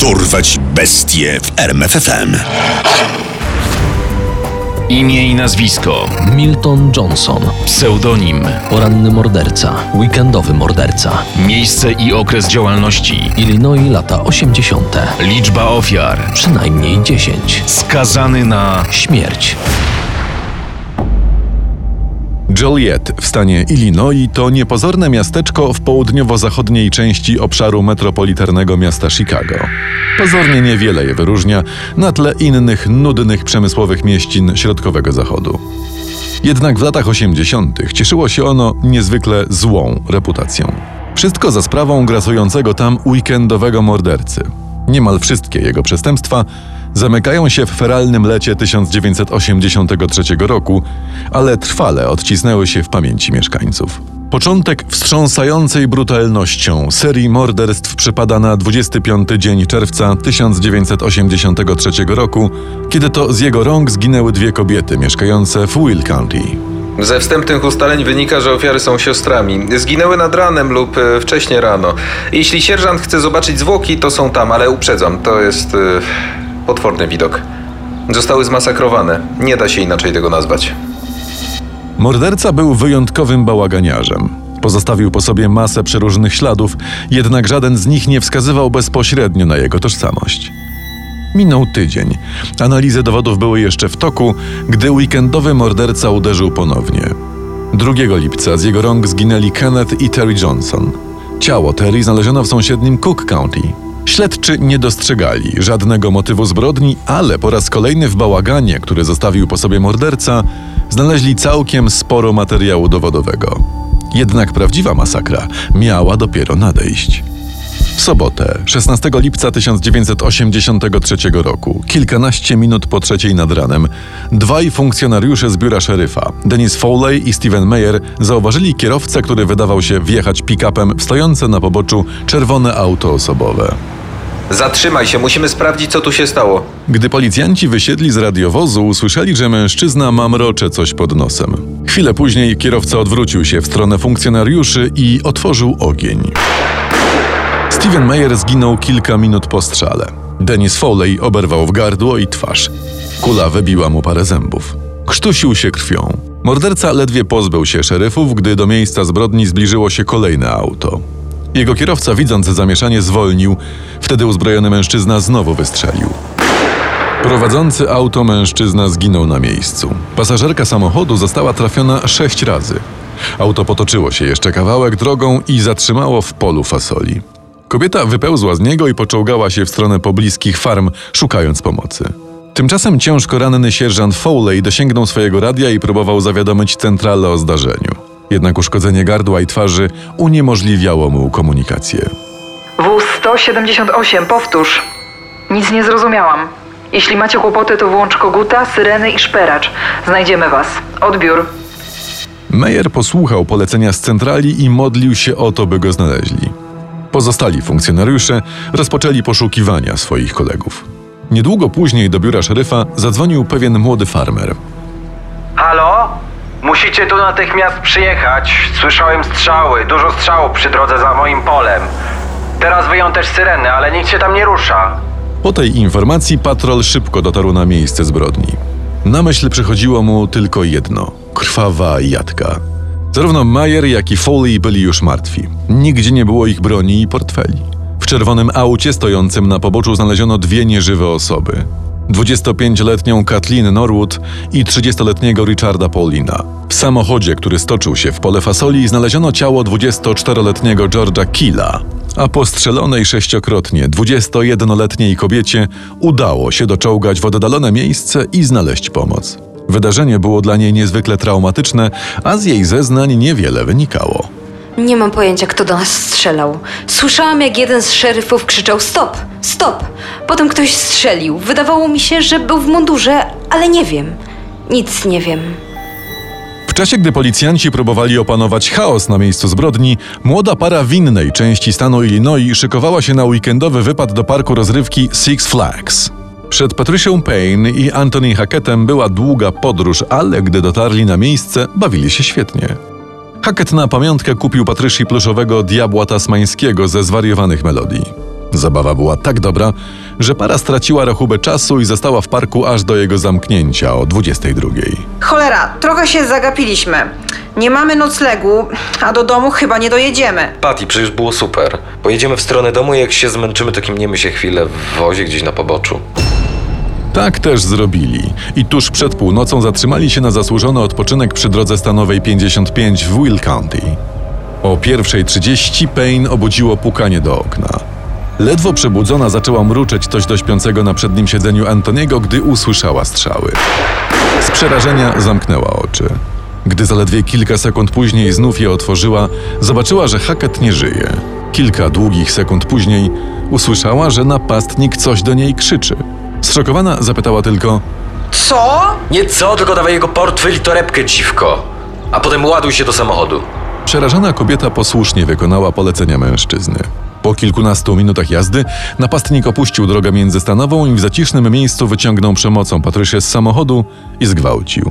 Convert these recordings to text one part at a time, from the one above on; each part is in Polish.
Dorwać bestie w RMFFM. Imię i nazwisko. Milton Johnson. Pseudonim. Poranny morderca. Weekendowy morderca. Miejsce i okres działalności. Illinois lata 80. Liczba ofiar. Przynajmniej 10. Skazany na Śmierć. Joliet w stanie Illinois to niepozorne miasteczko w południowo-zachodniej części obszaru metropolitarnego miasta Chicago. Pozornie niewiele je wyróżnia na tle innych nudnych przemysłowych mieścin środkowego zachodu. Jednak w latach 80. cieszyło się ono niezwykle złą reputacją. Wszystko za sprawą grasującego tam weekendowego mordercy. Niemal wszystkie jego przestępstwa zamykają się w feralnym lecie 1983 roku, ale trwale odcisnęły się w pamięci mieszkańców. Początek wstrząsającej brutalnością serii morderstw przypada na 25 dzień czerwca 1983 roku, kiedy to z jego rąk zginęły dwie kobiety mieszkające w Will County. Ze wstępnych ustaleń wynika, że ofiary są siostrami. Zginęły nad ranem lub e, wcześnie rano. Jeśli sierżant chce zobaczyć zwłoki, to są tam, ale uprzedzam, to jest e, potworny widok. Zostały zmasakrowane. Nie da się inaczej tego nazwać. Morderca był wyjątkowym bałaganiarzem. Pozostawił po sobie masę przeróżnych śladów, jednak żaden z nich nie wskazywał bezpośrednio na jego tożsamość. Minął tydzień. Analizy dowodów były jeszcze w toku, gdy weekendowy morderca uderzył ponownie. 2 lipca z jego rąk zginęli Kenneth i Terry Johnson. Ciało Terry znaleziono w sąsiednim Cook County. Śledczy nie dostrzegali żadnego motywu zbrodni, ale po raz kolejny w bałaganie, który zostawił po sobie morderca, znaleźli całkiem sporo materiału dowodowego. Jednak prawdziwa masakra miała dopiero nadejść. W sobotę, 16 lipca 1983 roku, kilkanaście minut po trzeciej nad ranem, dwaj funkcjonariusze z biura szeryfa, Dennis Foley i Steven Meyer, zauważyli kierowcę, który wydawał się wjechać pick-upem w stojące na poboczu czerwone auto osobowe. Zatrzymaj się, musimy sprawdzić, co tu się stało. Gdy policjanci wysiedli z radiowozu, usłyszeli, że mężczyzna mamrocze coś pod nosem. Chwilę później kierowca odwrócił się w stronę funkcjonariuszy i otworzył ogień. Steven Meyer zginął kilka minut po strzale. Dennis Foley oberwał w gardło i twarz. Kula wybiła mu parę zębów. Krztusił się krwią. Morderca ledwie pozbył się szeryfów, gdy do miejsca zbrodni zbliżyło się kolejne auto. Jego kierowca, widząc zamieszanie, zwolnił. Wtedy uzbrojony mężczyzna znowu wystrzelił. Prowadzący auto mężczyzna zginął na miejscu. Pasażerka samochodu została trafiona sześć razy. Auto potoczyło się jeszcze kawałek drogą i zatrzymało w polu fasoli. Kobieta wypełzła z niego i poczołgała się w stronę pobliskich farm, szukając pomocy. Tymczasem ciężko ranny sierżant Foley dosięgnął swojego radia i próbował zawiadomić centralę o zdarzeniu. Jednak uszkodzenie gardła i twarzy uniemożliwiało mu komunikację. W-178, powtórz. Nic nie zrozumiałam. Jeśli macie kłopoty, to włącz koguta, syreny i szperacz. Znajdziemy was. Odbiór. Meyer posłuchał polecenia z centrali i modlił się o to, by go znaleźli. Pozostali funkcjonariusze rozpoczęli poszukiwania swoich kolegów. Niedługo później do biura szeryfa zadzwonił pewien młody farmer. Musicie tu natychmiast przyjechać. Słyszałem strzały, dużo strzałów przy drodze za moim polem. Teraz wyją też syreny, ale nikt się tam nie rusza. Po tej informacji patrol szybko dotarł na miejsce zbrodni. Na myśl przychodziło mu tylko jedno krwawa jadka. Zarówno Mayer, jak i Foley byli już martwi. Nigdzie nie było ich broni i portfeli. W czerwonym aucie stojącym na poboczu znaleziono dwie nieżywe osoby. 25-letnią Kathleen Norwood i 30-letniego Richarda Paulina. W samochodzie, który stoczył się w pole fasoli, znaleziono ciało 24-letniego George'a Killa, a postrzelonej sześciokrotnie 21-letniej kobiecie udało się doczołgać w oddalone miejsce i znaleźć pomoc. Wydarzenie było dla niej niezwykle traumatyczne, a z jej zeznań niewiele wynikało. Nie mam pojęcia, kto do nas strzelał. Słyszałam, jak jeden z szeryfów krzyczał stop, stop. Potem ktoś strzelił. Wydawało mi się, że był w mundurze, ale nie wiem. Nic nie wiem. W czasie, gdy policjanci próbowali opanować chaos na miejscu zbrodni, młoda para w innej części stanu Illinois szykowała się na weekendowy wypad do parku rozrywki Six Flags. Przed Patricią Payne i Anthony Hackettem była długa podróż, ale gdy dotarli na miejsce, bawili się świetnie. Hackett na pamiątkę kupił Patrycji pluszowego diabła tasmańskiego ze zwariowanych melodii. Zabawa była tak dobra, że para straciła rachubę czasu i została w parku aż do jego zamknięcia o 22. Cholera, trochę się zagapiliśmy. Nie mamy noclegu, a do domu chyba nie dojedziemy. Patty, przecież było super. Pojedziemy w stronę domu i jak się zmęczymy, to kimniemy się chwilę w wozie gdzieś na poboczu. Tak też zrobili i tuż przed północą zatrzymali się na zasłużony odpoczynek przy drodze stanowej 55 w Will County. O 1.30 Payne obudziło pukanie do okna. Ledwo przebudzona zaczęła mruczeć coś do śpiącego na przednim siedzeniu Antoniego, gdy usłyszała strzały. Z przerażenia zamknęła oczy. Gdy zaledwie kilka sekund później znów je otworzyła, zobaczyła, że Hackett nie żyje. Kilka długich sekund później usłyszała, że napastnik coś do niej krzyczy. Zszokowana zapytała tylko: Co? Nie co, tylko dawaj jego portfel i torebkę, dziwko. A potem ładuj się do samochodu. Przerażona kobieta posłusznie wykonała polecenia mężczyzny. Po kilkunastu minutach jazdy napastnik opuścił drogę międzystanową i w zacisznym miejscu wyciągnął przemocą Patrycję z samochodu i zgwałcił.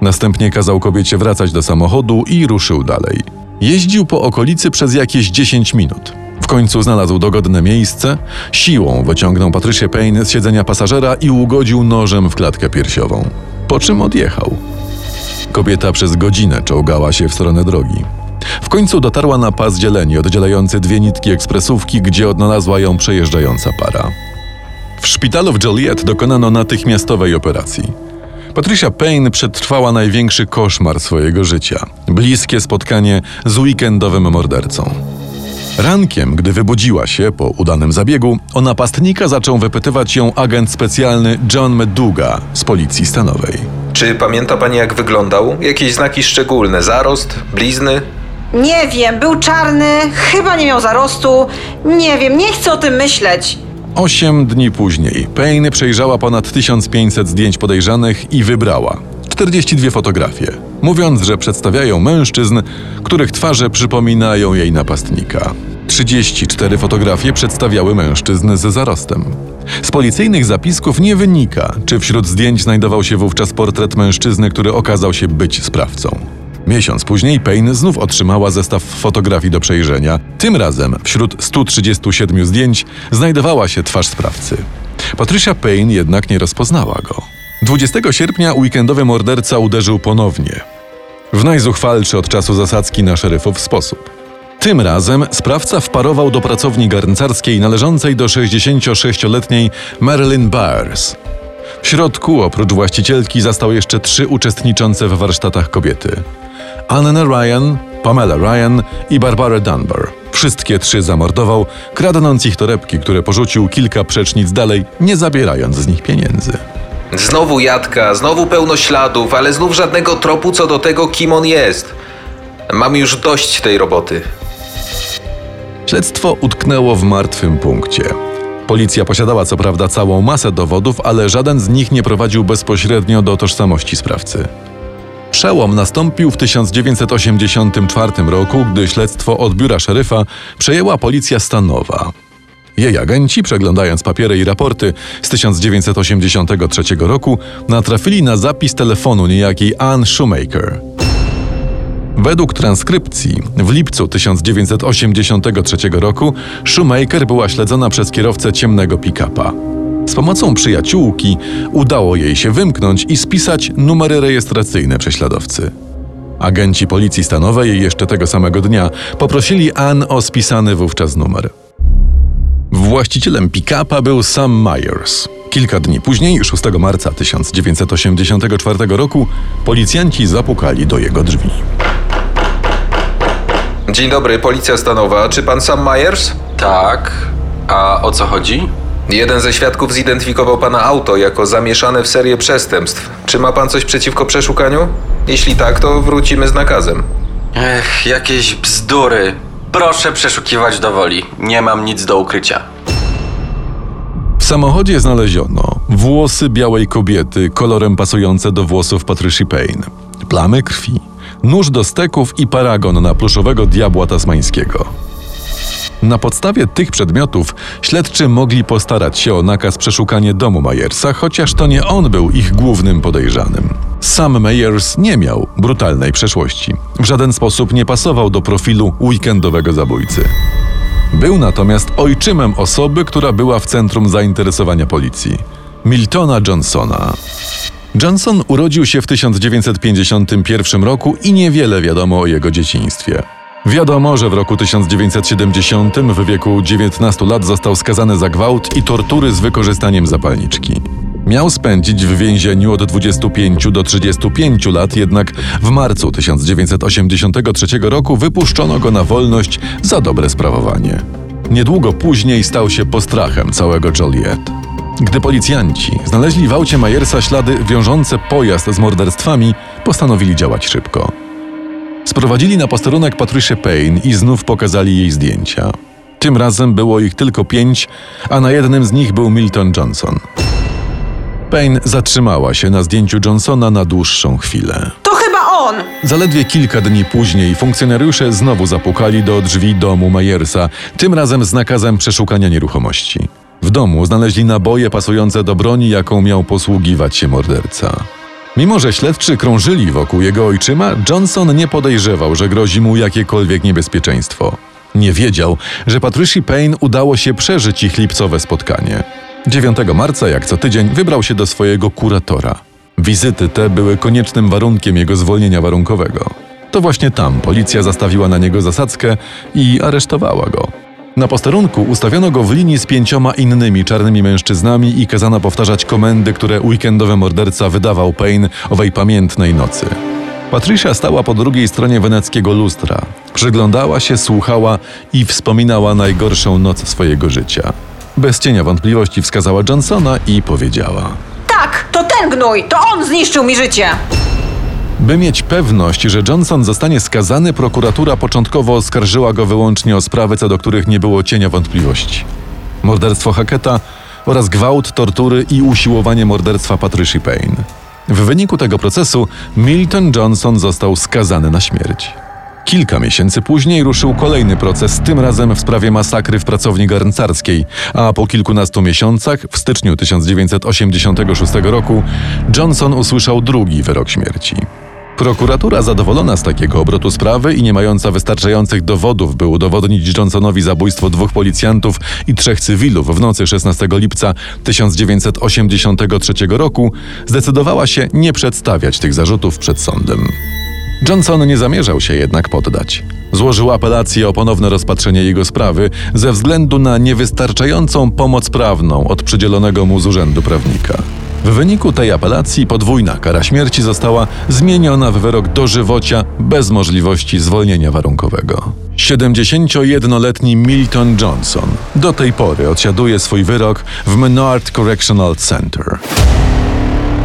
Następnie kazał kobiecie wracać do samochodu i ruszył dalej. Jeździł po okolicy przez jakieś 10 minut. W końcu znalazł dogodne miejsce, siłą wyciągnął Patrycję Payne z siedzenia pasażera i ugodził nożem w klatkę piersiową. Po czym odjechał. Kobieta przez godzinę czołgała się w stronę drogi. W końcu dotarła na pas dzieleni oddzielający dwie nitki ekspresówki, gdzie odnalazła ją przejeżdżająca para. W szpitalu w Joliet dokonano natychmiastowej operacji. Patricia Payne przetrwała największy koszmar swojego życia bliskie spotkanie z weekendowym mordercą. Rankiem, gdy wybudziła się po udanym zabiegu, o napastnika zaczął wypytywać ją agent specjalny John Meduga z policji stanowej. Czy pamięta pani jak wyglądał? Jakieś znaki szczególne? Zarost? Blizny? Nie wiem, był czarny, chyba nie miał zarostu. Nie wiem, nie chcę o tym myśleć. Osiem dni później Payne przejrzała ponad 1500 zdjęć podejrzanych i wybrała 42 fotografie, mówiąc, że przedstawiają mężczyzn, których twarze przypominają jej napastnika. 34 fotografie przedstawiały mężczyzn ze zarostem. Z policyjnych zapisków nie wynika, czy wśród zdjęć znajdował się wówczas portret mężczyzny, który okazał się być sprawcą. Miesiąc później Payne znów otrzymała zestaw fotografii do przejrzenia. Tym razem wśród 137 zdjęć znajdowała się twarz sprawcy. Patricia Payne jednak nie rozpoznała go. 20 sierpnia weekendowy morderca uderzył ponownie. W najzuchwalszy od czasu zasadzki na szeryfów sposób. Tym razem sprawca wparował do pracowni garncarskiej należącej do 66-letniej Marilyn Byers. W środku, oprócz właścicielki, zastał jeszcze trzy uczestniczące w warsztatach kobiety. Anna Ryan, Pamela Ryan i Barbara Dunbar. Wszystkie trzy zamordował, kradnąc ich torebki, które porzucił kilka przecznic dalej, nie zabierając z nich pieniędzy. Znowu jadka, znowu pełno śladów, ale znów żadnego tropu co do tego, kim on jest. Mam już dość tej roboty. Śledztwo utknęło w martwym punkcie. Policja posiadała co prawda całą masę dowodów, ale żaden z nich nie prowadził bezpośrednio do tożsamości sprawcy. Przełom nastąpił w 1984 roku, gdy śledztwo od biura szeryfa przejęła policja stanowa. Jej agenci, przeglądając papiery i raporty z 1983 roku, natrafili na zapis telefonu niejakiej Ann Shoemaker. Według transkrypcji w lipcu 1983 roku Shoemaker była śledzona przez kierowcę ciemnego pick-upa. Z pomocą przyjaciółki udało jej się wymknąć i spisać numery rejestracyjne prześladowcy. Agenci policji stanowej jeszcze tego samego dnia poprosili Ann o spisany wówczas numer. Właścicielem pick-upa był Sam Myers. Kilka dni później, 6 marca 1984 roku, policjanci zapukali do jego drzwi. Dzień dobry, policja stanowa. Czy pan Sam Myers? Tak. A o co chodzi? Jeden ze świadków zidentyfikował pana auto jako zamieszane w serię przestępstw. Czy ma pan coś przeciwko przeszukaniu? Jeśli tak, to wrócimy z nakazem. Ech, jakieś bzdury. Proszę przeszukiwać do woli. Nie mam nic do ukrycia. W samochodzie znaleziono włosy białej kobiety kolorem pasujące do włosów Patricia Payne, plamy krwi, nóż do steków i paragon na pluszowego diabła tasmańskiego. Na podstawie tych przedmiotów śledczy mogli postarać się o nakaz przeszukania domu Majersa, chociaż to nie on był ich głównym podejrzanym. Sam Meyers nie miał brutalnej przeszłości. W żaden sposób nie pasował do profilu weekendowego zabójcy. Był natomiast ojczymem osoby, która była w centrum zainteresowania policji Miltona Johnsona. Johnson urodził się w 1951 roku i niewiele wiadomo o jego dzieciństwie. Wiadomo, że w roku 1970 w wieku 19 lat został skazany za gwałt i tortury z wykorzystaniem zapalniczki. Miał spędzić w więzieniu od 25 do 35 lat, jednak w marcu 1983 roku wypuszczono go na wolność za dobre sprawowanie. Niedługo później stał się postrachem całego Joliet. Gdy policjanci znaleźli w aucie Majersa ślady wiążące pojazd z morderstwami, postanowili działać szybko. Sprowadzili na posterunek Patricia Payne i znów pokazali jej zdjęcia. Tym razem było ich tylko pięć, a na jednym z nich był Milton Johnson. Payne zatrzymała się na zdjęciu Johnsona na dłuższą chwilę. To chyba on! Zaledwie kilka dni później funkcjonariusze znowu zapukali do drzwi domu Majersa, tym razem z nakazem przeszukania nieruchomości. W domu znaleźli naboje pasujące do broni, jaką miał posługiwać się morderca. Mimo, że śledczy krążyli wokół jego ojczyma, Johnson nie podejrzewał, że grozi mu jakiekolwiek niebezpieczeństwo. Nie wiedział, że Patricia Payne udało się przeżyć ich lipcowe spotkanie. 9 marca, jak co tydzień, wybrał się do swojego kuratora. Wizyty te były koniecznym warunkiem jego zwolnienia warunkowego. To właśnie tam policja zastawiła na niego zasadzkę i aresztowała go. Na posterunku ustawiono go w linii z pięcioma innymi czarnymi mężczyznami i kazano powtarzać komendy, które weekendowy morderca wydawał Payne owej pamiętnej nocy. Patricia stała po drugiej stronie weneckiego lustra. Przyglądała się, słuchała i wspominała najgorszą noc swojego życia. Bez cienia wątpliwości wskazała Johnsona i powiedziała: Tak, to ten gnój! To on zniszczył mi życie! By mieć pewność, że Johnson zostanie skazany, prokuratura początkowo oskarżyła go wyłącznie o sprawy, co do których nie było cienia wątpliwości. Morderstwo Hacketa oraz gwałt, tortury i usiłowanie morderstwa Patricia Payne. W wyniku tego procesu Milton Johnson został skazany na śmierć. Kilka miesięcy później ruszył kolejny proces, tym razem w sprawie masakry w pracowni garncarskiej, a po kilkunastu miesiącach, w styczniu 1986 roku, Johnson usłyszał drugi wyrok śmierci. Prokuratura zadowolona z takiego obrotu sprawy i nie mająca wystarczających dowodów, by udowodnić Johnsonowi zabójstwo dwóch policjantów i trzech cywilów w nocy 16 lipca 1983 roku, zdecydowała się nie przedstawiać tych zarzutów przed sądem. Johnson nie zamierzał się jednak poddać. Złożył apelację o ponowne rozpatrzenie jego sprawy ze względu na niewystarczającą pomoc prawną od przydzielonego mu z urzędu prawnika. W wyniku tej apelacji podwójna kara śmierci została zmieniona w wyrok dożywocia bez możliwości zwolnienia warunkowego. 71-letni Milton Johnson do tej pory odsiaduje swój wyrok w Menard Correctional Center.